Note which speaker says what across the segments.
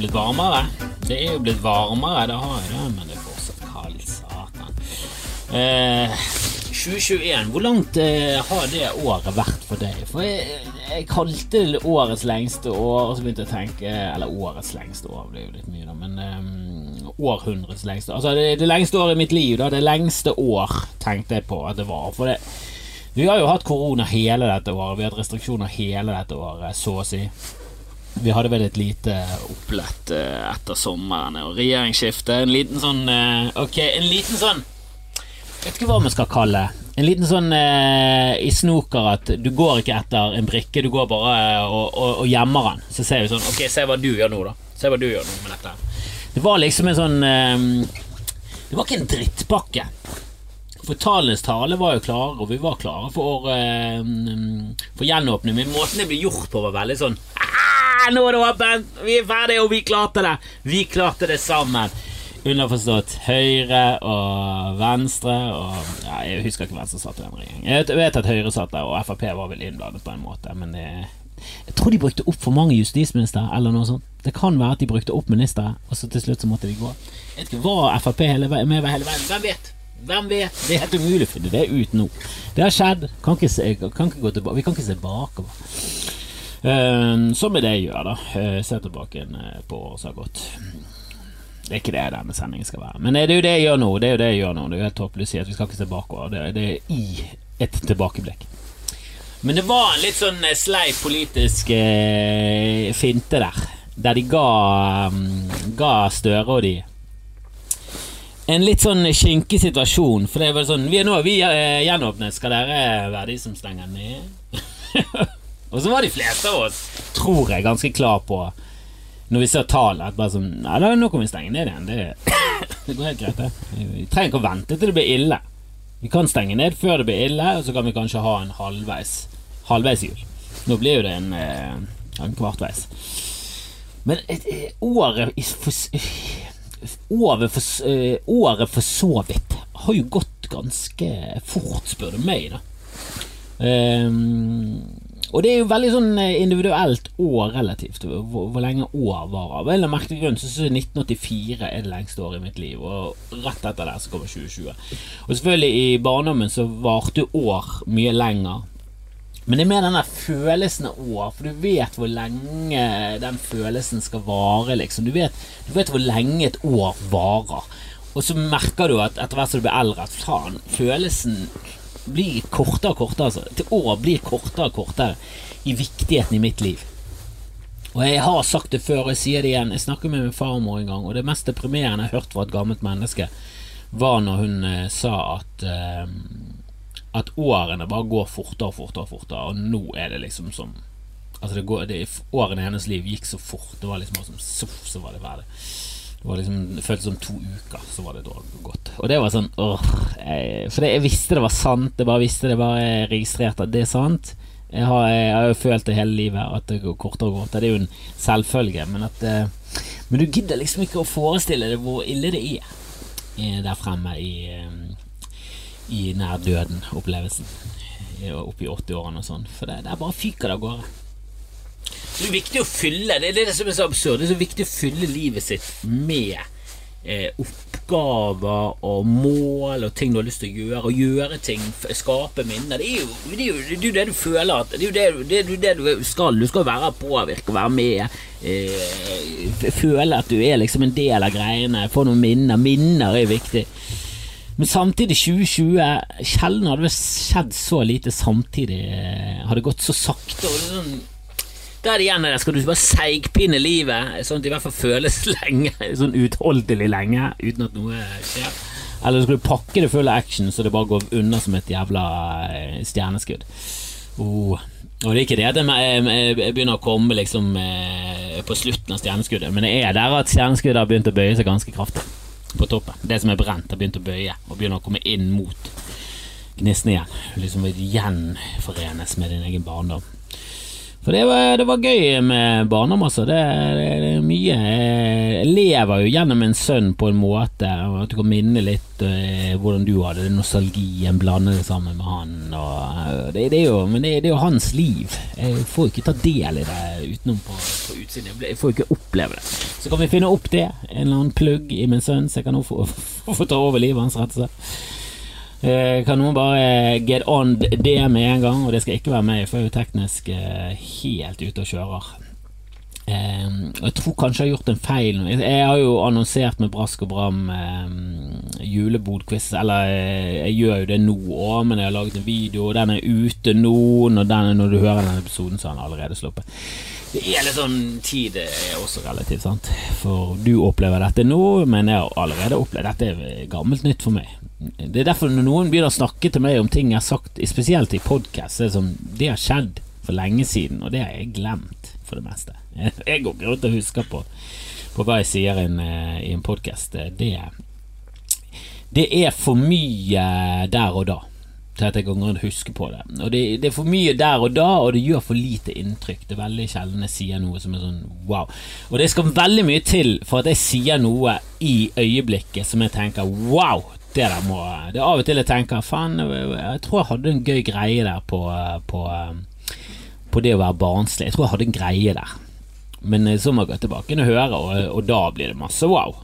Speaker 1: Blitt varmere. Det er jo blitt varmere, det har jeg men det er fortsatt kaldt, satan. Eh, 2021, hvor langt eh, har det året vært for deg? For jeg, jeg kalte det årets lengste år, og så begynte jeg å tenke Eller årets lengste år, er jo litt mye, da, men eh, århundrets lengste Altså det, det lengste året i mitt liv, da. Det lengste år, tenkte jeg på at det var. For det vi har jo hatt korona hele dette året. Vi har hatt restriksjoner hele dette året, så å si. Vi hadde vel et lite opplett eh, etter sommeren og regjeringsskiftet. En liten sånn eh, Ok, en liten sånn Vet ikke hva vi skal kalle En liten sånn eh, i snoker at du går ikke etter en brikke, du går bare og, og, og gjemmer den. Så ser vi sånn Ok, se hva du gjør nå, da. Se hva du gjør nå med dette. Det var liksom en sånn Det var ikke en drittpakke. For tallenes tale var jo klare, og vi var klare for, for gjenåpning. Men måten det ble gjort på, var veldig sånn «Ah, Nå er det åpent! Vi er ferdige, og vi klarte det! Vi klarte det sammen! Underforstått Høyre og Venstre og ja, Jeg husker ikke hvem som satt i den regjeringen. Jeg vet at Høyre satt der, og Frp var vel innblandet på en måte, men det, jeg tror de brukte opp for mange justisministre, eller noe sånt. Det kan være at de brukte opp ministre, og så til slutt så måtte de gå. Jeg vet ikke, Var Frp hele veien, med hele veien? Hvem vet? Hvem vet? Det er helt umulig å finne det ut nå. Det har skjedd. Kan ikke se, kan ikke gå tilbake. Vi kan ikke se bakover. Som er det jeg gjør, da. Uh, se tilbake uh, på året som har gått. Det er ikke det denne sendingen skal være. Men det er jo det jeg gjør nå. Det er jo det jeg gjør nå Det er jo helt håpløst at vi skal ikke se bakover. Det, det er i et tilbakeblikk. Men det var en litt sånn eh, sleip politisk eh, finte der. Der de ga, um, ga Støre og de en litt sånn kinkig situasjon. For det var sånn Vi er nå vi er gjenåpnet. Skal dere være de som stenger ned? og så var de fleste av oss, tror jeg, ganske klar på når vi ser tallet, bare sånn Nei, nå kan vi stenge ned igjen. Det, det går helt greit, det. Vi trenger ikke å vente til det blir ille. Vi kan stenge ned før det blir ille, og så kan vi kanskje ha en halvveis jul Nå blir jo det en, en kvartveis. Men et, året året for, året for så vidt har jo gått ganske fort, spør du meg, da. Um, og det er jo veldig sånn individuelt og relativt hvor, hvor lenge år varer. Av en merkelig grunn så syns jeg 1984 er det lengste året i mitt liv, og rett etter det så kommer 2020. Og selvfølgelig i barndommen så varte år mye lenger. Men det er mer den der følelsen av år, for du vet hvor lenge den følelsen skal vare, liksom. Du vet, du vet hvor lenge et år varer. Og så merker du at etter hvert som du blir eldre, at faen, følelsen blir kortere og kortere. Altså. Til år blir kortere og kortere i viktigheten i mitt liv. Og jeg har sagt det før, og jeg sier det igjen. Jeg snakket med min farmor en gang, og det mest deprimerende jeg har hørt fra et gammelt menneske, var når hun eh, sa at eh, at årene bare går fortere og fortere og fortere, og nå er det liksom som Altså det går, det, Årene i hennes liv gikk så fort. Det var liksom bare som soff, så var det ferdig. Det var liksom, det føltes som to uker, så var det da gått. Og det var sånn åh, jeg, For jeg visste det var sant. Jeg bare visste det, bare registrerte at det er sant. Jeg har, jeg har, jo følt det hele livet, at det går kortere og kortere. Det er jo en selvfølge. Men, at, men du gidder liksom ikke å forestille deg hvor ille det er der fremme i i nær døden-opplevelsen oppi 80-årene og sånn. For det er bare fyker det av gårde. Det er viktig å fylle Det er det som er så absurd. Det er så viktig å fylle livet sitt med eh, oppgaver og mål og ting du har lyst til å gjøre. Og gjøre ting, skape minner. Det er jo det, er jo, det, er jo det du føler at Det er jo det, det, er det du skal. Du skal være påvirke, være med. Eh, føle at du er liksom en del av greiene. Få noen minner. Minner er viktig. Men samtidig, 2020 Sjelden hadde det skjedd så lite samtidig. Hadde gått så sakte. Og sånn, da er det igjen der skal du bare seigpinne livet, sånn at det i hvert fall føles lenge. Sånn utholdelig lenge, uten at noe skjer. Eller skal du pakke det full av action, så det bare går unna som et jævla stjerneskudd. Oh. Og det er ikke det at jeg begynner å komme liksom på slutten av stjerneskuddet, men det er der at stjerneskuddet har begynt å bøye seg ganske kraftig på toppen. Det som er brent, har begynt å bøye og begynner å komme inn mot gnisten igjen. Liksom gjenforenes med din egen barndom. For det var, det var gøy med barndom, altså. Det, det, det er mye Jeg lever jo gjennom en sønn på en måte. At du kan minne litt eh, hvordan du hadde det, nostalgien, blande det sammen med han. Og, uh, det, er jo, men det, er jo hans liv. Jeg får jo ikke ta del i det utenom på, på utsiden. Jeg får jo ikke oppleve det. Så kan vi finne opp det, en eller annen plugg i min sønn, så jeg kan få, få ta over livet hans, rett og slett. Eh, kan noen bare get on det med en gang, og det skal ikke være meg, for jeg er jo teknisk eh, helt ute og kjører. Eh, jeg tror kanskje jeg har gjort en feil. Jeg har jo annonsert med brask og bram julebodquiz, eller eh, jeg gjør jo det nå òg, men jeg har laget en video, og den er ute nå. Når, den, når du hører denne episoden, så har den allerede sluppet. Det er litt sånn tid er også relativt, sant. For du opplever dette nå, men jeg har allerede opplevd Dette er gammelt nytt for meg. Det er derfor når noen begynner å snakke til meg om ting jeg har sagt, spesielt i podkast, det, sånn, det har skjedd for lenge siden, og det har jeg glemt for det meste. Jeg går ikke rundt og husker på, på hva jeg sier i en, eh, en podkast. Det, det er for mye der og da til går rundt husker på det. Og det, det, er for mye der og da, og det gjør for lite inntrykk. Det er veldig sjelden jeg sier noe som er sånn wow. Og det skal veldig mye til for at jeg sier noe i øyeblikket som jeg tenker wow, det der må Det er av og til jeg tenker faen, jeg tror jeg hadde en gøy greie der på, på, på det å være barnslig. Jeg tror jeg hadde en greie der. Men eh, så må jeg gå tilbake og høre, og, og, da blir det masse wow.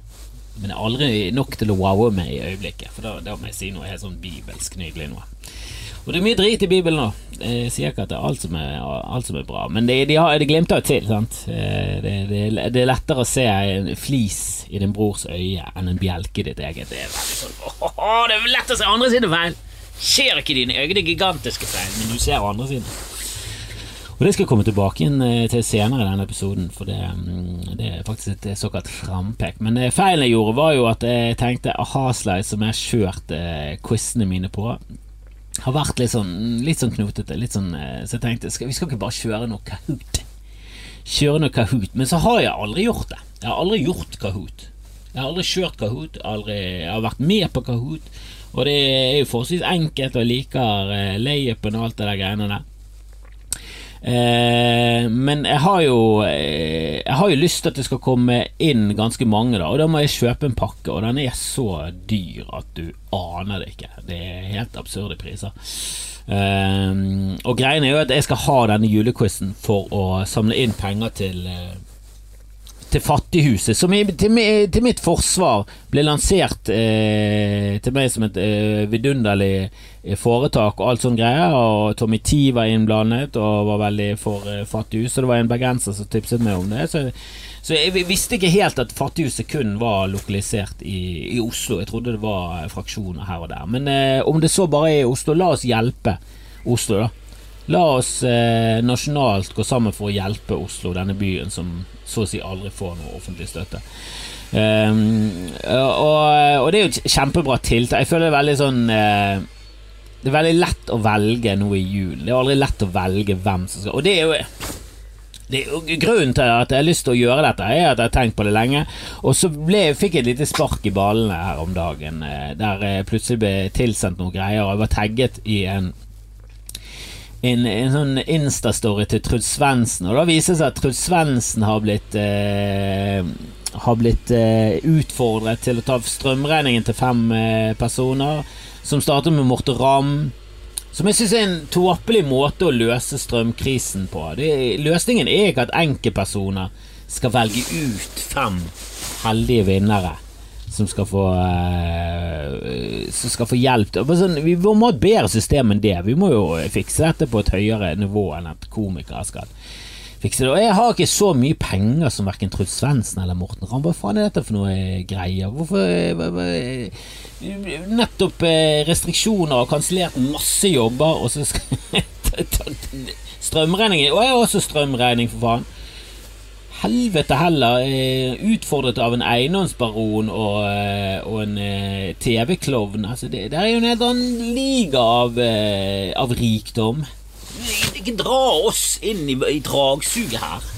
Speaker 1: Men det er aldri nok til å wowe meg i øyeblikket, for da, da må jeg si noe helt sånn bibelsk nydelig nå. Og det er mye drit i Bibelen nå. Jeg sier ikke at det er alt som er, alt som er bra, men det, de, har, de glimter jo til. sant? Eh, det, det, det, er lettere å se en flis i din brors øye enn en bjelke i ditt eget. Det er veldig sånn, åh, det er lett å se andre sine feil! Ser ikke dine er gigantiske feil, men du ser andre sine. Og Det skal jeg komme tilbake inn eh, til senere i denne episoden, for det, mm, det er faktisk et såkalt frampek. Men det feilen jeg gjorde, var jo at jeg tenkte aha-slide som jeg har kjørt quizene mine på har vært litt sånn, litt sånn knotete. Litt sånn, eh, så jeg tenkte skal, vi skal ikke bare kjøre noe Kahoot. Kjøre noe Kahoot. Men så har jeg aldri gjort det. Jeg har aldri gjort Kahoot. Jeg har aldri kjørt Kahoot. Aldri, jeg har vært med på Kahoot. Og det er jo forholdsvis enkelt, og jeg liker layupen og alt det der greiene der. Eh, men jeg har jo eh, Jeg har jo lyst til at det skal komme inn ganske mange, da og da må jeg kjøpe en pakke, og den er så dyr at du aner det ikke. Det er helt absurde priser. Eh, og greien er jo at jeg skal ha denne julequizen for å samle inn penger til eh, til Fattighuset, som i, til, til, mitt forsvar ble lansert eh, til meg som et eh, vidunderlig eh, foretak og alt sånne greier. Og Tommy T var innblandet og var veldig for eh, Fattighuset. Det var en bergenser som tipset meg om det. Så, så, jeg visste ikke helt at Fattighuset kun var lokalisert i, i, Oslo. Jeg trodde det var fraksjoner her og der. Men eh, om det så bare er i Oslo, la oss hjelpe Oslo, da. La oss eh, nasjonalt gå sammen for å hjelpe Oslo, denne byen som så å si aldri får noe offentlig støtte. Um, og, og, det er jo et kjempebra tiltak. Jeg føler det er veldig sånn uh, Det er veldig lett å velge noe i julen. Det er aldri lett å velge hvem som skal Og det er jo Grunnen til at jeg har lyst til å gjøre dette, er at jeg har tenkt på det lenge. Og så ble, fikk jeg et lite spark i ballene her om dagen, eh, der jeg plutselig ble tilsendt noen greier. Og jeg var tagget i en en, en sånn Insta-story til Truls Svendsen, og da viser det seg at Truls Svendsen har blitt eh, har blitt eh, utfordret til å ta strømregningen til fem eh, personer, som starter med Morte Ramm. Som jeg syns er en tåpelig måte å løse strømkrisen på. Det, løsningen er ikke at enkeltpersoner skal velge ut fem heldige vinnere som skal få uh, Som skal få hjelp. Sånn, vi må ha et bedre system enn det. Vi må jo fikse dette på et høyere nivå enn at komikere skal fikse det. Og jeg har ikke så mye penger som verken Truls Svendsen eller Morten Ramm. Hva faen er dette for noe greier? Hvorfor eh, Nettopp eh, restriksjoner og kansellert masse jobber, og så skal Strømregningen Og jeg har også strømregning, for faen helvete heller eh, utfordret av en eiendomsbaron og, eh, og en eh, TV-klovn. Altså, det, det, er jo en helt annen liga av, av rikdom. Ikke dra oss inn i, i dragsuget her.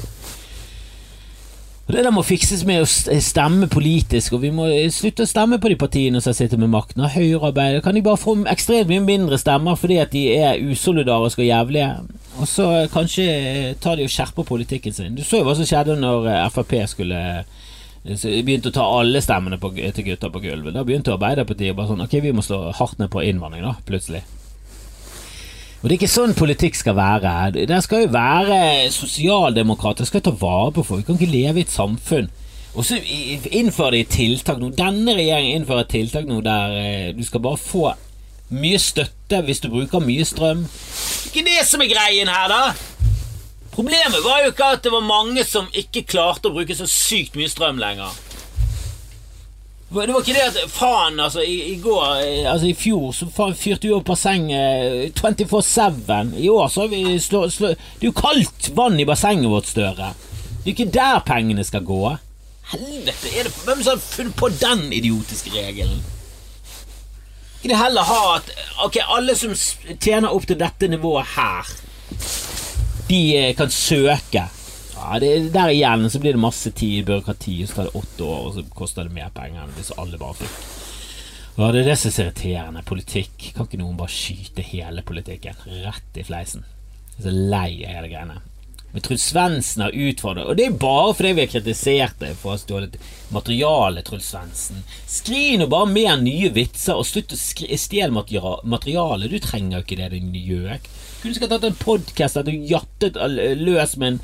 Speaker 1: Og Det der må fikses med å stemme politisk, og vi må slutte å stemme på de partiene som sitter med makten. Og Høyrearbeidere kan de bare få ekstremt mye mindre stemmer fordi at de er usolidariske og jævlige. Og så kanskje tar de og skjerper politikken sin. Du så jo hva som skjedde når eh, Frp skulle begynte å ta alle stemmene på, til gutta på gulvet. Da begynte Arbeiderpartiet bare sånn Ok, vi må slå hardt ned på innvandring, da, plutselig. Og Det er ikke sånn politikk skal være. Det skal jo være sosialdemokrater. Det skal ta vare på folk. Vi kan ikke leve i et samfunn. Og så innfører de tiltak nå. Denne regjeringen innfører tiltak nå der eh, du skal bare få mye støtte hvis du bruker mye strøm. Ikke det som er greien her, da! Problemet var jo ikke at det var mange som ikke klarte å bruke så sykt mye strøm lenger. Det var ikke det at Faen, altså, i, i går eh, Altså, i fjor så faen fyrte vi opp bassenget 24-7. I år så har vi slå, slå, Det er jo kaldt vann i bassenget vårt, Støre. Det er ikke der pengene skal gå. Helvete, er det hvem som har funnet på den idiotiske regelen? Ikke det heller ha at Ok, alle som tjener opp til dette nivået her, de eh, kan søke det, Der igjen så blir det masse tid i byråkrati, så tar det åtte år, og så koster det mer penger enn hvis alle bare fikk. Ja, det er det som er irriterende. Politikk. Kan ikke noen bare skyte hele politikken rett i fleisen? Jeg er så lei av hele greiene. Men Truls Svendsen har utfordret Og det er bare fordi vi har kritisert deg for å ha stjålet materiale, Truls Svendsen. Skriv nå bare mer nye vitser, og slutt å stjele materiale. Du trenger jo ikke det, din gjøk. Du tatt en podkast der du jattet løs med en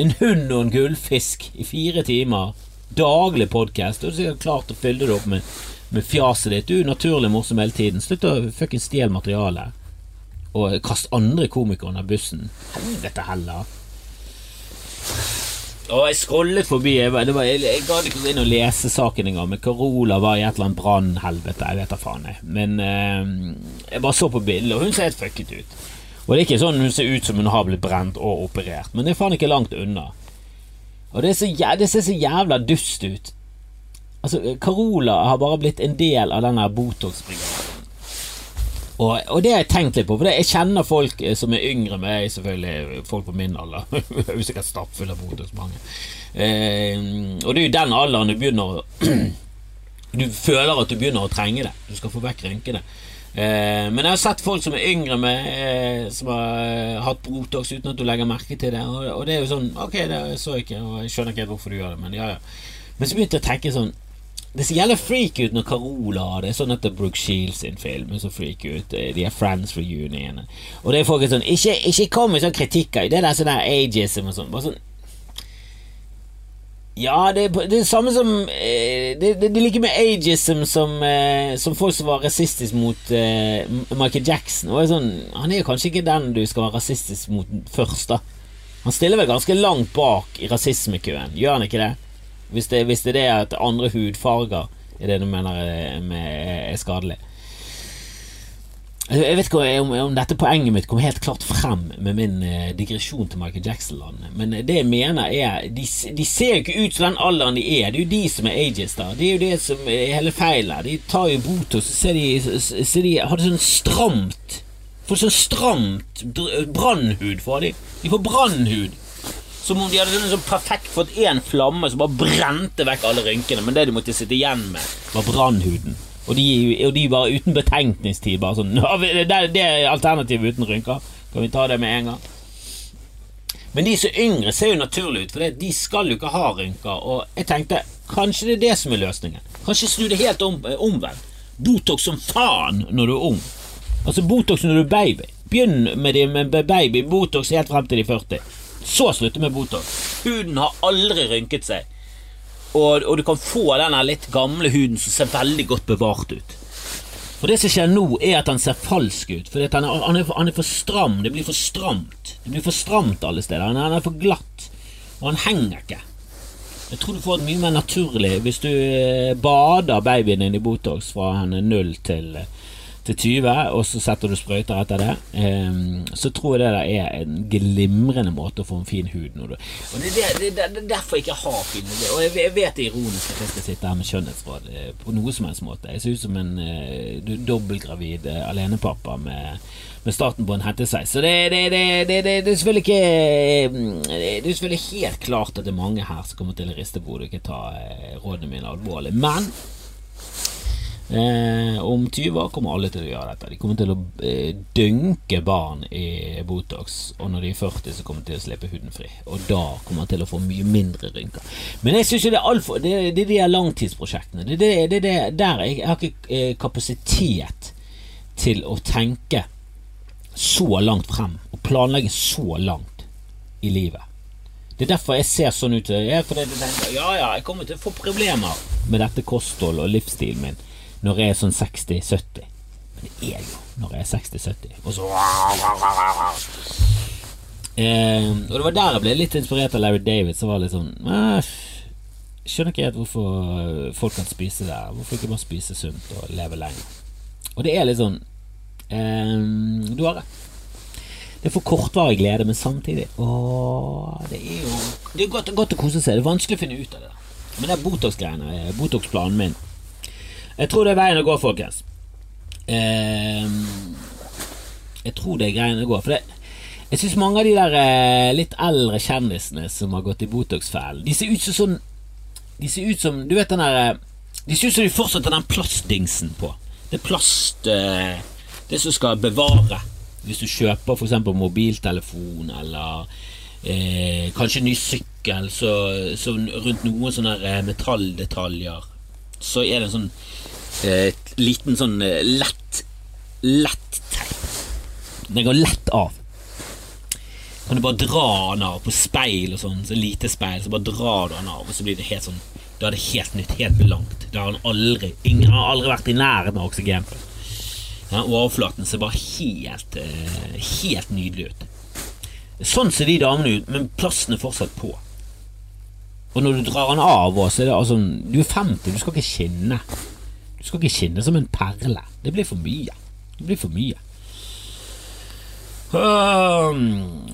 Speaker 1: en hund og en gullfisk i fire timer. Daglig podkast. Du har klart å fylle det opp med, med fjaset ditt. Du er naturlig morsom hele tiden. Slutt å fuckings stjele materialet. Og kast andre komikere under bussen. Helvete heller. Og jeg scrollet forbi. Jeg, var, jeg, jeg gadd ikke inn og lese saken engang. Men Carola var i et eller annet brannhelvete. Jeg vet da faen, jeg. Men eh, jeg bare så på bildet, og hun ser helt fucket ut. Og det er ikke sånn hun ser ut som hun har blitt brent og operert, men det er faen ikke langt unna. Og det, så, det ser så jævla dust ut. Altså, Carola har bare blitt en del av den Botox-brigaden. Og, og, det har jeg tenkt litt på, for jeg kjenner folk eh, som er yngre med meg, selvfølgelig folk på min alder. Jeg er sikkert stappfull av Botox, mange. Eh, og det er jo den alderen du begynner å Du føler at du begynner å trenge det. Du skal få vekk rynkene. Eh, men jeg har sett folk som er yngre med eh, som har eh, hatt Botox uten at du legger merke til det. Og, og det er jo sånn Ok, det så jeg ikke, og jeg skjønner ikke helt hvorfor du gjør det, men ja, ja. Men så begynte jeg å tenke sånn Det ser jævlig freak ut når Carola har det. Sånn at det er Brooke Shields sin film så freak ut. Eh, de er Friends Reunion. Og det er folk sånn Ikke, ikke kom med sånn kritikker. Det er sånn der ageism og sånn. Bare sånn ja, det, er det samme som eh, Det, det, er like med ageism som, eh, som folk som var rasistisk mot eh, Michael Jackson. Er sånn, han er jo kanskje ikke den du skal være rasistisk mot først, da. Han stiller vel ganske langt bak i rasismekøen, gjør han ikke det? Hvis det, hvis det er det at andre hudfarger er det du mener er, er skadelig. Jeg vet ikke om, om, dette poenget mitt kom helt klart frem med min eh, digresjon til Michael Jackson-landet, men det jeg mener er de, de, ser jo ikke ut som den alderen de er. Det er jo de som er ages, da. Det er jo det som er hele feilen. De tar jo Botox, så ser de, ser de har det sånn stramt Får sånn stramt brannhud, får de. De får brannhud. Som om de hadde sånn, sånn perfekt fått én flamme som bare brente vekk alle rynkene, men det de måtte sitte igjen med, var brannhuden. Og de, og de bare uten betenkningstid. Bare sånn det, det er alternativet uten rynker. Kan vi ta det med en gang? Men de som er yngre, ser jo naturlig ut, for de skal jo ikke ha rynker. Og jeg tenkte kanskje det er det som er løsningen. Kanskje snu det helt om, eh, omvendt. Botox som faen når du er ung. Altså Botox når du er baby. Begynn med, det, med baby. Botox helt frem til de 40. Så slutte med Botox. Huden har aldri rynket seg. Og, og, du kan få den litt gamle huden som ser veldig godt bevart ut. Og Det som skjer nå, er at han ser falsk ut. For han han, for, han er, for, stram. Det blir for stramt. Det blir for stramt alle steder. Han han er for glatt. Og han henger ikke. Jeg tror du får det mye mer naturlig hvis du eh, bader babyen din i Botox fra han er null til, til 20, og så setter du sprøyter etter det, um, så tror jeg det der er en glimrende måte å få en fin hud når du Og Det er det, det, det, derfor jeg ikke har fin hud. Og jeg, jeg, vet det ironisk at jeg skal sitte her med skjønnhetsråd eh, på noe som helst måte. Jeg ser ut som en uh, dobbeltgravid uh, alenepappa med, med starten på en hettesveis. Så det, er selvfølgelig ikke Det er selvfølgelig helt klart at det er mange her som kommer til å riste på hodet og ikke ta uh, rådene mine alvorlig. Men Eh, om 20 år kommer alle til å gjøre dette. De kommer til å eh, dynke barn i Botox, og når de er 40, så kommer de til å slippe huden fri. Og da kommer de til å få mye mindre rynker. Men jeg syns det er altfor Det, det er de her langtidsprosjektene. Det det, det, der jeg, jeg har ikke eh, kapasitet til å tenke så langt frem, og planlegge så langt i livet. Det er derfor jeg ser sånn ut. Jeg, fordi jeg tenker, ja, ja, jeg kommer til å få problemer med dette kosthold og livsstilen min når jeg er sånn 60-70. Men det er jo når jeg er 60-70. Og så eh, Og det var der jeg ble litt inspirert av Larry David, som var litt sånn eh, Skjønner ikke helt hvorfor folk kan spise der. Hvorfor ikke bare spise sunt og leve lenger? Og det er litt sånn eh, Du har rett. Det er for kortvarig glede, men samtidig Åh, det er jo Det er godt, godt å kose seg. Det er vanskelig å finne ut av det. Men det er Botox-greiene, Botox-planen min jeg tror det er veien å gå, folkens. Eh, jeg tror det er greien å gå. For det, jeg syns mange av de der eh, litt eldre kjendisene som har gått i Botox-fellen, de ser ut som sånn De ser ut som Du vet den der eh, De ser ut som de fortsatt har den plastdingsen på. Det er plast eh, Det som skal bevare. Hvis du kjøper f.eks. mobiltelefon eller eh, kanskje ny sykkel, så, så rundt noen sånne metalldetaljer så er det en sånn eh, liten sånn eh, lett lett. Den går lett av. Kan du bare dra den av på speil og sånn, så lite speil, så bare drar du den av, og så blir det helt sånn Da er det helt nytt, helt blankt. Da har han aldri Ingen har aldri vært i nærheten av oksygen på. Ja, overflaten ser bare helt eh, Helt nydelig ut. Sånn ser de damene ut, men plassen er fortsatt på. Og når du drar den av, så er det altså Du er 50, du skal ikke skinne. Du skal ikke skinne som en perle. Det blir for mye. Det blir for mye.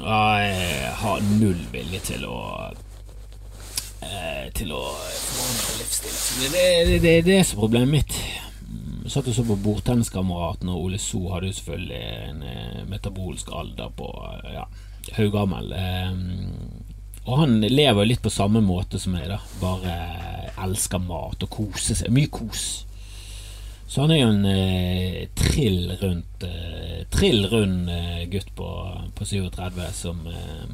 Speaker 1: Jeg har null vilje til å uh, Til å forandre livsstil. Det, det, det, det, det er problemet mitt. Jeg satt og så på Bordtenniskameraten, og Ole So hadde jo selvfølgelig en uh, metabolsk alder på uh, ja, haugammel. Og han lever litt på samme måte som meg, da. Bare elsker mat og koser seg. Mye kos. Så han er jo en eh, trill rundt eh, Trill rund eh, gutt på, på 37 som eh,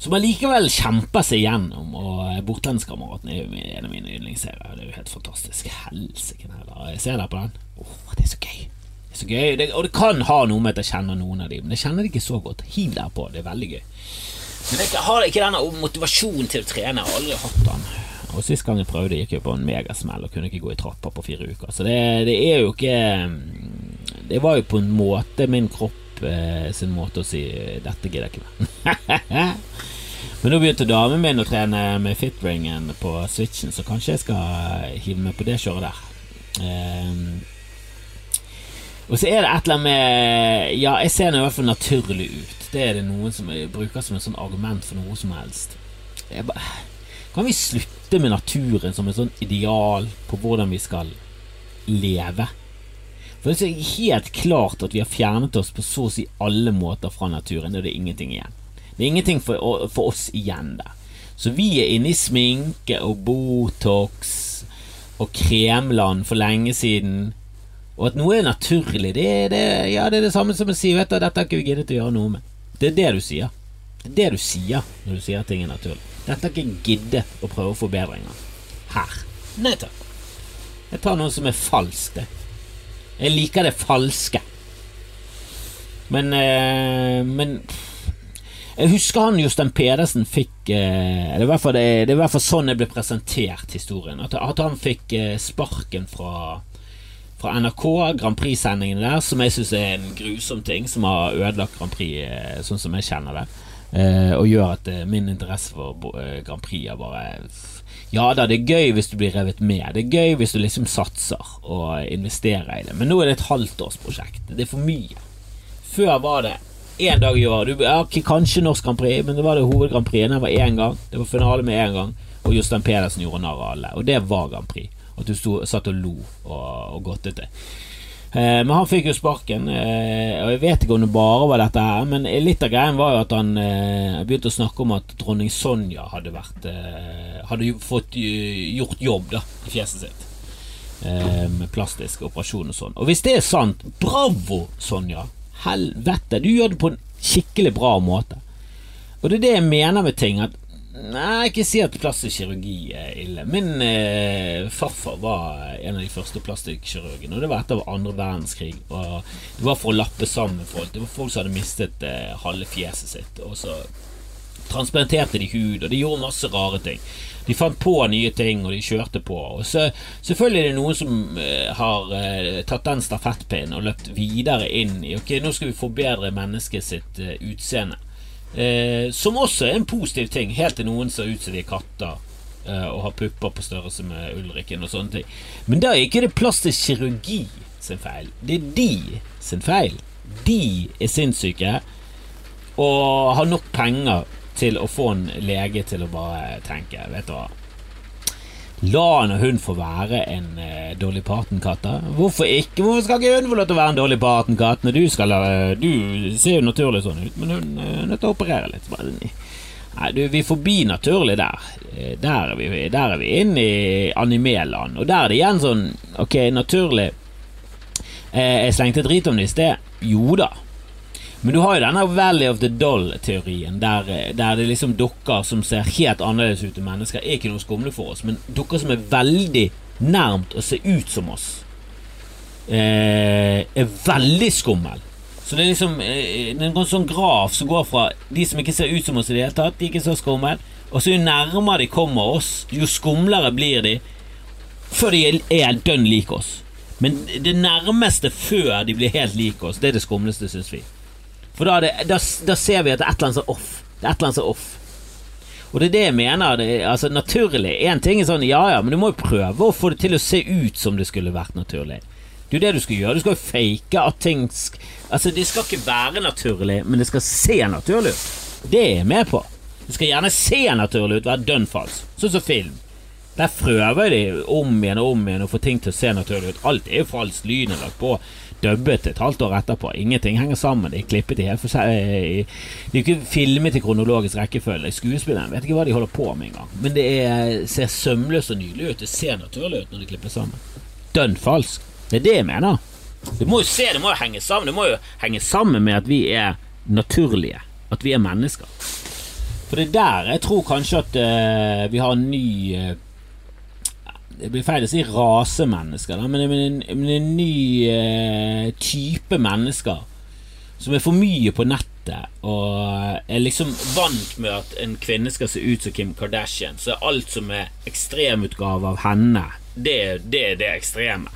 Speaker 1: som allikevel kjemper seg gjennom. Og eh, Bortendskameraten er jo en av mine yndlingsserier. Det er jo helt fantastisk. Helsike. Jeg ser deg på den. Oh, det er så gøy. Det er så gøy. Det, og det kan ha noe med at jeg kjenner noen av dem, men jeg kjenner de ikke så godt. Hiv der på. Det er veldig gøy. Men jeg har ikke denne motivasjonen til å trene. Jeg har aldri hatt den. Og Sist gang jeg prøvde, gikk jeg på en megasmell og kunne ikke gå i trappa på fire uker. Så det, det, er jo ikke Det var jo på en måte min kropp eh, sin måte å si 'dette gidder jeg ikke mer'. Men nå begynte damen min å trene med fitringen på switchen, så kanskje jeg skal hive meg på det kjøret der. Um, og så er det et eller annet med Ja, jeg ser nå i hvert fall naturlig ut. Det er det noen som bruker som et sånn argument for noe som helst. Jeg Bare, kan vi slutte med naturen som et sånn ideal på hvordan vi skal leve? For det er helt klart at vi har fjernet oss på så å si alle måter fra naturen, det er ingenting igjen. Det er ingenting for, for oss igjen der. Så vi er inne i sminke og Botox og kremland for lenge siden. Og at noe er naturlig, det, det, ja, det er det samme som å si vet dette har ikke vi giddet å gjøre noe med. Det er det du sier. Det er det du sier når du sier at ting er naturlig. Dette har ikke giddet å prøve forbedringer her. Nei takk. Jeg tar noe som er falskt, jeg. Jeg liker det falske. Men eh, Men jeg husker han Jostein Pedersen fikk eh, det, er det, det, i hvert fall sånn jeg ble presentert historien. At han fikk eh, sparken fra fra NRK, Grand Prix-sendingene der, som jeg syns er en grusom ting, som har ødelagt Grand Prix eh, sånn som jeg kjenner det. Eh, og gjør at eh, min interesse for eh, Grand Prix er bare Ja da, det er gøy hvis du blir revet med. Det er gøy hvis du liksom satser og investerer i det. Men nå er det et halvtårsprosjekt. Det er for mye. Før var det én dag i året. Du, ja, kanskje Norsk Grand Prix, men det var det hoved Grand Prix. Det var én gang. Det var finale med én gang. Og Jostein Pedersen gjorde narr av alle. Og det var Grand Prix. At du stod, satt og lo og, og godtet det. Eh, men han fikk jo sparken, eh, og jeg vet ikke om det bare var dette her, men litt av greien var jo at han eh, begynte å snakke om at dronning Sonja hadde vært eh, Hadde fått eh, gjort jobb da i fjeset sitt. Eh, med plastisk operasjon og sånn. Og hvis det er sant, bravo, Sonja! Helvete! Du gjør det på en skikkelig bra måte. Og det er det jeg mener med ting. At Nei, ikke si at plastisk kirurgi er ille. Min eh, farfar var en av de første plastikkirurgene, og det var etter andre verdenskrig. Og det var for å lappe sammen folk. Det var folk som hadde mistet eh, halve fjeset sitt. Og så transplanterte de hud, og de gjorde masse rare ting. De fant på nye ting, og de kjørte på. Og så Selvfølgelig er det noen som eh, har eh, tatt den stafettpinnen og løpt videre inn i Ok, nå skal vi forbedre mennesket sitt eh, utseende. Eh, som også er en positiv ting, helt til noen ser ut som de er katter eh, og har pupper på størrelse med Ulrikken og sånne ting. Men da er ikke det plastisk kirurgi sin feil. Det er de sin feil. De er sinnssyke og har nok penger til å få en lege til å bare tenke Vet du hva La nå hun få være en eh, dårlig Parton-katt, da. Hvorfor ikke? Hvorfor skal ikke hun få lov til å være en dårlig Parton-katt når du skal la Du ser jo naturlig sånn ut, men hun eh, er nødt til å operere litt. Nei, du, vi er forbi naturlig der. Eh, Der er vi, der er vi inne i animeland, og der er det igjen sånn Ok, naturlig. Eh, jeg slengte drit om det i sted. Jo da. Men du har jo denne Valley of the Doll-teorien, der, eh, der det liksom dukker som ser helt annerledes ut enn mennesker, er ikke noe skumle for oss, men dukker som er veldig nærmt å se ut som oss, eh, er veldig skummel. Så det er liksom eh, er en sånn graf som går fra de som ikke ser ut som oss i det hele tatt, de er ikke så skummel, og så jo nærmere de kommer oss, jo skumlere blir de, før de er dønn lik oss. Men det nærmeste før de blir helt lik oss, det er det skumleste, syns vi. For da, det, da, da ser vi at det er et eller annet som er off. Det er et eller annet som er off. Og det er det jeg mener. Det altså Naturlig. Én ting er sånn, ja ja, men du må jo prøve å få det til å se ut som det skulle vært naturlig. Det er jo det du skal gjøre. Du skal jo fake at ting Altså, det skal ikke være naturlig, men det skal se naturlig ut. Det er jeg med på. Det skal gjerne se naturlig ut, være dønn falsk. Sånn som film. Der prøver de om igjen og om igjen å få ting til å se naturlig ut. Alt er jo falskt. Lyden er lagt på. Dubbet et halvt år etterpå. Ingenting henger sammen. De er klippet i helt seg. De er ikke filmet i kronologisk rekkefølge. Skuespillerne vet ikke hva de holder på med engang. Men det er, ser sømløst og nydelig ut. Det ser naturlig ut når de klipper sammen. Dønn falsk. Det er det jeg mener. Du må jo se, det må jo henge sammen. Det må jo henge sammen med at vi er naturlige. At vi er mennesker. For det er der jeg tror kanskje at uh, vi har en ny eh, Det blir feil å si rasemennesker, men, en, men en ny eh, type mennesker som er for mye på nettet og er liksom vant med at en kvinne skal se ut som Kim Kardashian. Så alt som er ekstremutgave av henne, det, det er det ekstreme.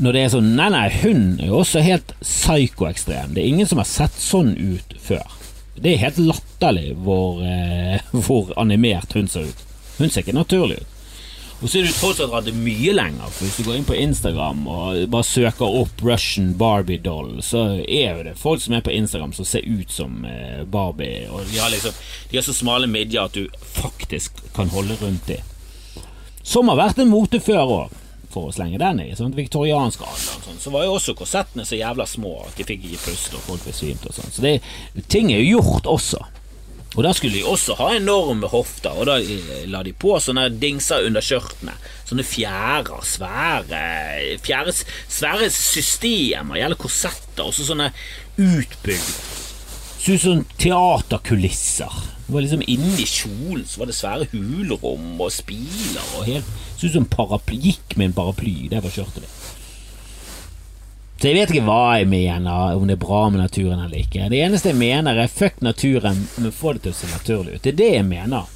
Speaker 1: Når det er sånn Nei, nei, hun er jo også helt psykoekstrem. Det er ingen som har sett sånn ut før. Det er helt latterlig hvor, eh, hvor animert hun ser ut. Hun ser ikke naturlig ut. Og så er du tross alt det mye lenger, for hvis du går inn på Instagram og bare søker opp Russian Barbie doll, så er jo det folk som er på Instagram som ser ut som eh, Barbie, og de har liksom De har så smale midjer at du faktisk kan holde rundt dem. Som har vært en mote før òg, for å slenge den i. Sånn, Viktoriansk alder sånn. Så var jo også korsettene så jævla små at de fikk ikke puste, og folk besvimte og sånn. Så det, ting er jo gjort også. Og da skulle de også ha enorme hofter, og da eh, la de på sånne dingser under skjørtene. Sånne fjærer, svære fjære, Svære systemer, gjelder korsetter, og så sånne utbygd. Så ut som teaterkulisser. Det var liksom Inni kjolen så var det svære hulrom og spiler og helt Så ut som paraply, gikk med en paraply. Det var skjørtet ditt. Så jeg vet ikke hva jeg mener, om det er bra med naturen eller ikke. Det eneste jeg mener, er fuck naturen, men få det til å se naturlig ut. Det er det jeg mener.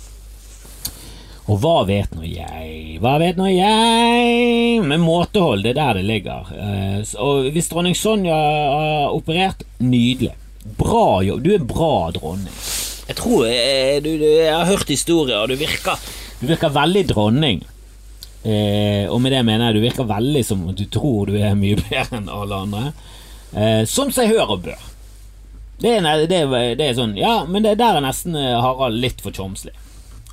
Speaker 1: Og hva vet nå jeg? Hva vet nå jeg? Med måtehold, det er der det ligger. Eh, Og hvis dronning Sonja har operert, nydelig. Bra jobb. Du er bra dronning. Jeg tror jeg, du, du, Jeg har hørt historier, og du virker, du virker veldig dronning. Eh, og med det mener jeg du virker veldig som du tror du er mye bedre enn alle andre. Eh, som seg hør og bør. Det er, det, er, det er, sånn Ja, men det der er nesten eh, Harald litt for tjomslig.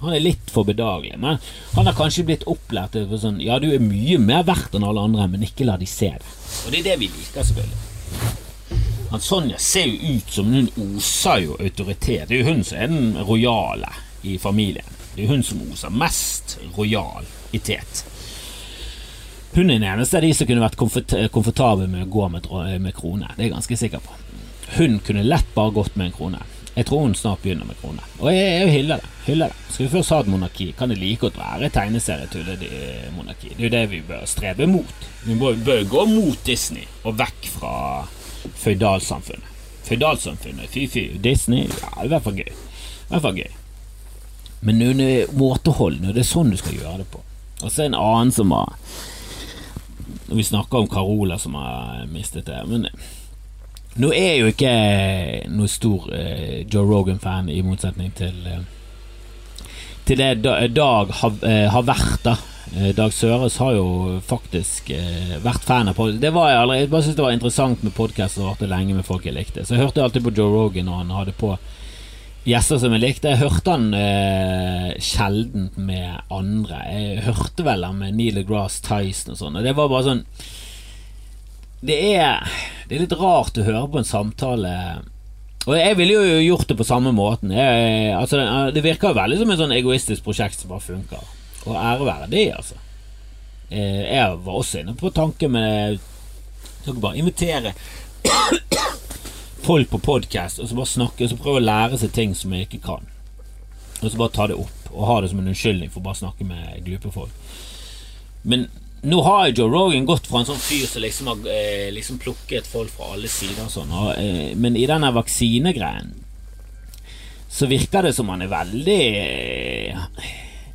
Speaker 1: Han er litt for bedagelig. Men han har kanskje blitt opplært til sånn Ja, du er mye mer verdt enn alle andre, men ikke la de se det. Og det er det vi liker, selvfølgelig. Han Sonja ser jo ut som hun oser jo autoritet. Det er jo hun som er den rojale i familien. Det er hun som oser mest rojalitet. Hun er den eneste av de som kunne vært komfort komfortabel med å gå med, med krone. Det er jeg ganske sikker på. Hun kunne lett bare gått med en krone. Jeg tror hun snart begynner med krone. Og jeg, jeg hyller det. hyller det. Skal vi først ha et monarki, kan det like godt være et tegneserietulle-monarki. Det er jo det vi bør strebe mot. Vi bør, bør gå mot Disney og vekk fra føydalsamfunnet. Føydalsamfunnet, fy-fy. Disney, ja, i hvert fall gøy. I hvert fall gøy. Men under når det er sånn du skal gjøre det på. Og så en annen som har Vi snakker om Carola som har mistet det. Men nå er jeg jo ikke noe stor eh, Joe Rogan-fan, i motsetning til eh, Til det Dag har, eh, har vært, da. Dag Søres har jo faktisk vært fan av podkast. Jeg, jeg bare syntes det var interessant med podkast og varte lenge med folk jeg likte. Så jeg hørte alltid på Joe Rogan når han hadde på gjester som jeg likte. Jeg hørte han eh, sjelden med andre. Jeg hørte vel han med Neil deGrasse Tyson og sånn. Og det var bare sånn det er, det er litt rart å høre på en samtale og jeg ville jo gjort det på samme måten. Jeg, altså, det virker jo veldig som et sånn egoistisk prosjekt som bare funker. Og ære være det, altså. Eh, jeg var også inne på tanken med Skal bare invitere folk på podkast og så bare snakke og så prøve å lære seg ting som jeg ikke kan. Og så bare ta det opp og ha det som en unnskyldning for å bare snakke med glupe folk. Men nå har Joe Rogan gått fra en sånn fyr som liksom har eh, liksom plukket folk fra alle sider og sånn, og, eh, men i denne vaksinegreien så virker det som han er veldig eh,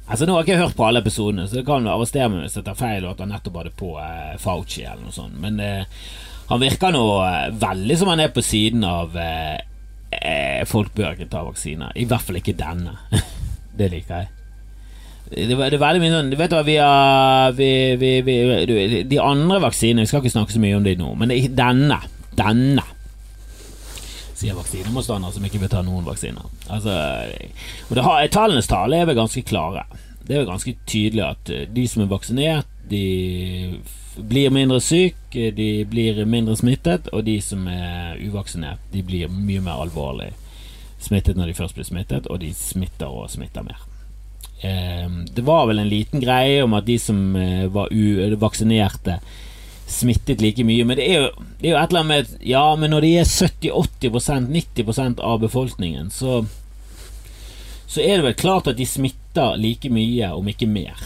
Speaker 1: Altså Nå har jeg ikke hørt på alle episodene, så det kan arrestere meg hvis jeg tar feil, og at han nettopp hadde på eh, Fauci eller noe sånt, men eh, han virker nå eh, veldig som han er på siden av Folk bør ikke ta vaksiner. I hvert fall ikke denne. det liker jeg. Det, det, er veldig mye sånn Du vet hva, vi har vi, vi, vi, De andre vaksinene Vi skal ikke snakke så mye om dem nå, men denne Denne Sier vaksinemotstandere som ikke vil ta noen vaksiner. Altså, og det har, Tallenes tale er vel ganske klare. Det er vel ganske tydelig at eh, de som er vaksinert, de blir mindre syke, de blir mindre smittet, og de som er uvaksinert, de blir mye mer alvorlig smittet når de først blir smittet, og de smitter og smitter mer. Ehm, det var vel en liten greie om at de som eh, var uvaksinerte, smittet like mye. Men det er, jo, det er jo et eller annet med Ja, men når de er 70-80% 90% av befolkningen, så Så er det vel klart at de smitter like mye, om ikke mer.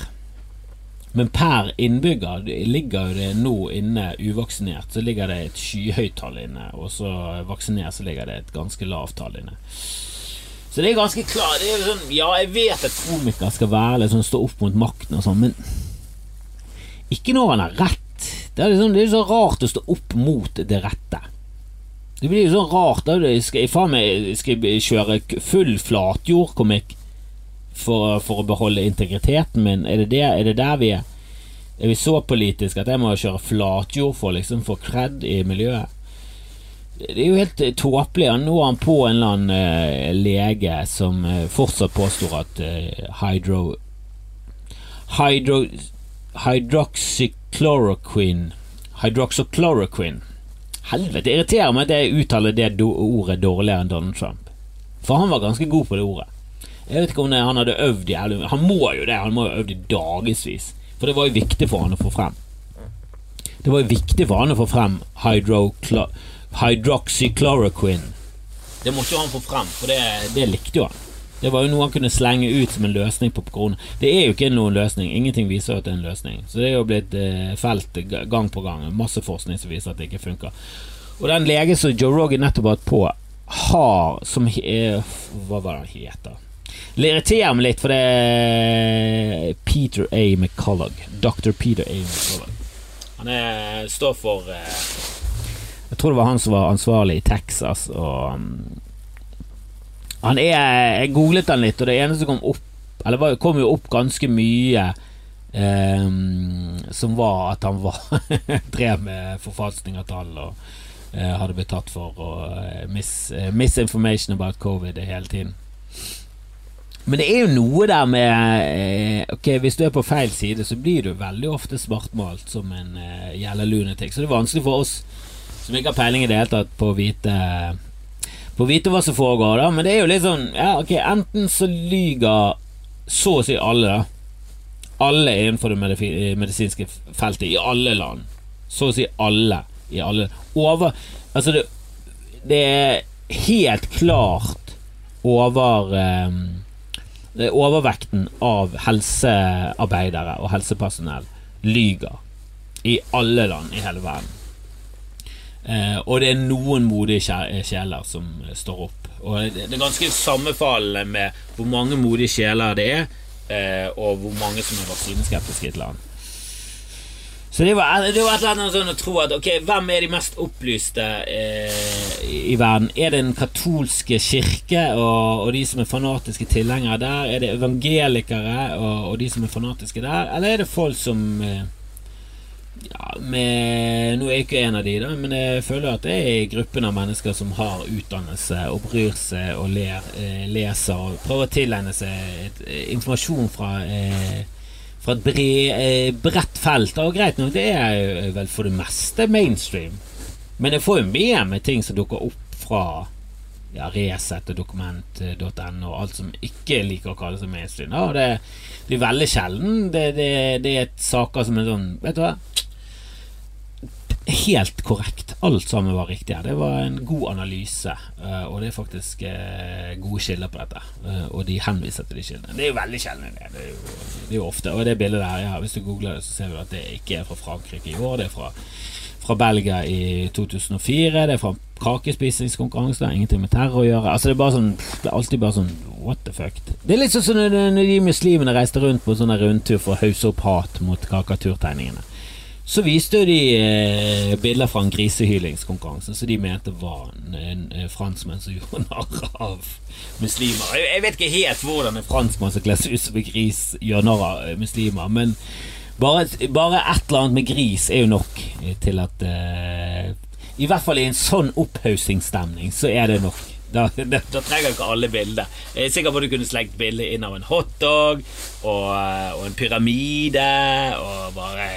Speaker 1: Men per innbygger ligger det nå inne uvaksinert, så ligger det et skyhøyt tall inne. Og så vaksinert så ligger det et ganske lavt tall inne. Så det er ganske klart. Er sånn, ja, jeg vet at komikere skal være liksom, stå opp mot makten og sånn, men ikke når han har rett. Det er, liksom, det er så rart å stå opp mot det rette. Det blir jo sånn rart. Da. Skal jeg faen meg skal jeg kjøre full flatjordkomikk for, for å beholde integriteten min? Er det, det, er det der vi er? Er vi så politiske at jeg må kjøre flatjord for liksom få kred i miljøet? Det er jo helt tåpelig. Nå er han på en eller annen uh, lege som uh, fortsatt påstår at hydro... Hydro... Hydroxychloroquine Hydroxychloroquine Helvete, det irriterer meg at jeg uttaler det ordet dårligere enn Donald Trump. For han var ganske god på det ordet. Jeg vet ikke om det, han hadde øvd i Han må jo det, han må jo øvd i dagevis. For det var jo viktig for han å få frem. Det var jo viktig for han å få frem hydroxychloroquine. Det måtte jo han få frem, for det, det, likte jo han. Det var jo noe han kunne slenge ut som en løsning på korona. Det er jo ikke noen løsning. Ingenting viser at det er en løsning. Så det er jo blitt eh, felt gang på gang. Masse forskning som viser at det ikke funker. Og den legen som Joe Rogan nettopp har hatt på, har som er, Hva var det han heter? Det irriterer meg litt, for det er Peter A. McCullough. Dr. Peter A. McCullough. Han er, står for eh, tror det var han som var ansvarlig i Texas. Og um, han er Jeg googlet han litt, og det eneste som kom opp Eller det kom jo opp ganske mye um, som var at han var drev med forfalskning av tall og uh, hadde blitt tatt for uh, mis, uh, misinformation about covid hele tiden. Men det er jo noe der med Ok, Hvis du er på feil side, så blir du veldig ofte svartmalt som en uh, gjelder lunatic. Så det er vanskelig for oss som ikke har peiling i det hele tatt, på å vite På å vite hva som foregår. da Men det er jo litt sånn Ja, ok, enten så lyger så å si alle, da. Alle innenfor det medisinske feltet i alle land. Så å si alle i alle Over Altså, det, det er helt klart over um, overvekten av helsearbeidere og helsepersonell lyger i alle land i hele verden. Eh, og det er noen modige sjeler som står opp. Og det er ganske sammenfallende med hvor mange modige sjeler det er, eh, og hvor mange som er vaksineskeptiske i et land. Så det var, det et eller annet sånn å tro at ok, hvem er de mest opplyste eh, i verden? Er det den katolske kirke og, og, de som er fanatiske tilhengere der? Er det evangelikere og, og, de som er fanatiske der? Eller er det folk som eh, ja, med, Nå er jeg ikke en av de, da, men jeg føler at det er gruppen av mennesker som har utdannelse og bryr seg og ler, eh, leser og prøver å tilegne seg eh, informasjon fra eh, fra et bre, eh, bredt felt. Og greit nok, det er vel for det meste mainstream. Men jeg får jo med meg ting som dukker opp fra ja, Resett og dokument.no og alt som ikke liker å kalle seg mainstream. Ja, det, det, er veldig sjelden. Det, det, det er saker som er sånn Vet du hva? Helt korrekt. Alt sammen var riktig. Det var en god analyse, eh, og det er faktisk eh, gode kilder på dette. Eh, og de henviser til de kildene. Det er jo veldig sjelden. Det. Er jo, det er jo ofte. Og det bildet der, ja, hvis du googler det, så ser du at det ikke er fra Frankrike i år. Det er fra, fra Belgia i 2004. Det er fra kakespisingskonkurranse. Det har ingenting med terror å gjøre. Altså Det er bare sånn Det er alltid bare sånn What the fuck? Det er litt sånn som når de muslimene reiste rundt på sånne rundtur for å hausse opp hat mot karikaturtegningene. Så viste de eh, bilder fra en grisehylingskonkurranse som de mente var en, en, som gjorde narr av muslimer. Jeg, jeg, vet ikke helt hvordan en franskmann som kler seg ut som en gris, gjør narr av eh, muslimer, men bare, bare, et eller annet med gris er jo nok til at uh, I hvert fall i en sånn opphaussingsstemning så er det nok. Da, da, da, trenger ikke alle bilder. Jeg er sikker på at du kunne slengt bilde inn av en hotdog og, eh, og en pyramide og bare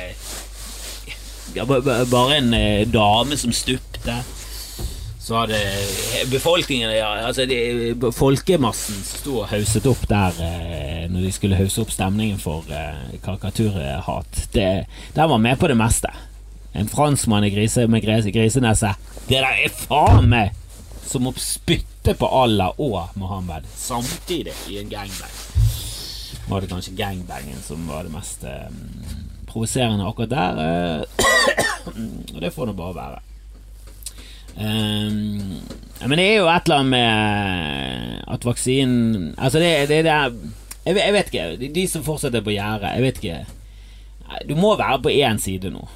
Speaker 1: ja, bare en eh, dame som stupte. Så hadde befolkningen ja, altså de, Folkemassen sto og hauset opp der eh, når de skulle hause opp stemningen for eh, karikaturhat. Den var med på det meste. En franskmann i grise, med grise, grisenese. Det der er faen meg som å spytte på Allah og Mohammed samtidig i en gangbang. Var det kanskje gangbangen som var det mest um, provoserende akkurat der. Eh, og det får nå bare være. Um, men det er jo et eller annet med at vaksinen Altså, det, det, det jeg, jeg, vet ikke. De, de som fortsatt er på gjerdet, jeg vet ikke. Du må være på én side nå.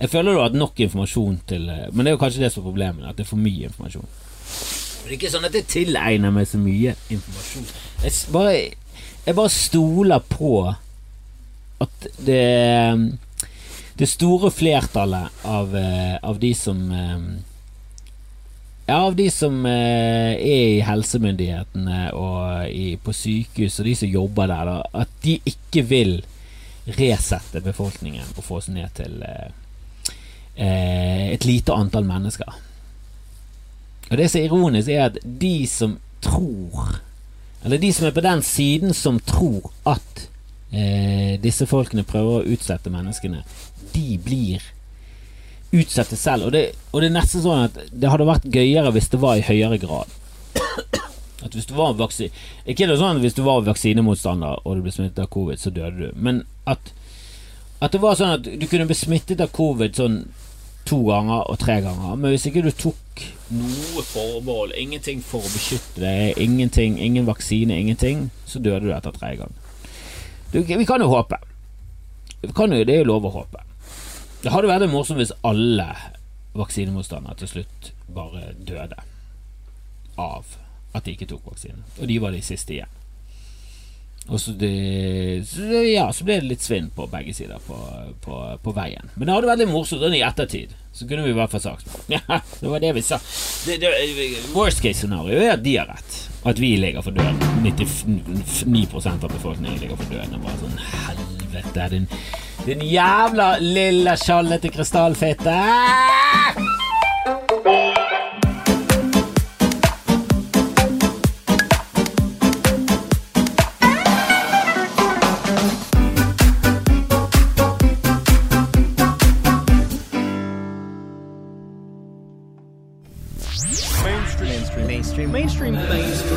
Speaker 1: Jeg føler du har hatt nok informasjon til Men det er jo kanskje det som er problemet, at det er for mye informasjon. Det er ikke sånn at jeg tilegner meg så mye informasjon. Jeg bare, jeg bare stoler på at det det store flertallet av, eh, av de som eh, ja, av de som eh, er i helsemyndighetene og i, på sykehus, og de som jobber der, da, at de ikke vil resette befolkningen og få oss ned til eh, et lite antall mennesker. Og det som er ironisk, er at de som tror Eller de som er på den siden som tror at eh, disse folkene prøver å utsette menneskene, de blir utsatte selv. Og det, og det, er nesten sånn at det hadde vært gøyere hvis det var i høyere grad. At hvis du var vaksine Ikke det sånn at hvis du var vaksinemotstander og du ble smittet av covid, så døde du. Men at, at det var sånn at du kunne bli smittet av covid sånn to ganger og tre ganger. Men hvis ikke du tok noe formål, ingenting for å beskytte deg, ingenting, ingen vaksine, ingenting, så døde du etter tre ganger. Vi kan jo håpe. Kan jo, det er jo lov å håpe. Det hadde vært morsomt hvis alle vaksinemotstandere til slutt bare døde av at de ikke tok vaksinen, Og de var de siste igjen. Og så, det, så, ja, så ble det litt svinn på begge sider på, på, på veien. Men det hadde vært litt morsomt sånn i ettertid. Så kunne vi i hvert fall sagt Ja, det var det vi sa. Det, det, worst case scenario er at de har rett. At vi ligger for døden. 99 av befolkningen ligger for døden. Og bare sånn Helvete, din, din jævla lille skjallete krystallfitte! Mainstream. Mainstream. Mainstream. Mainstream.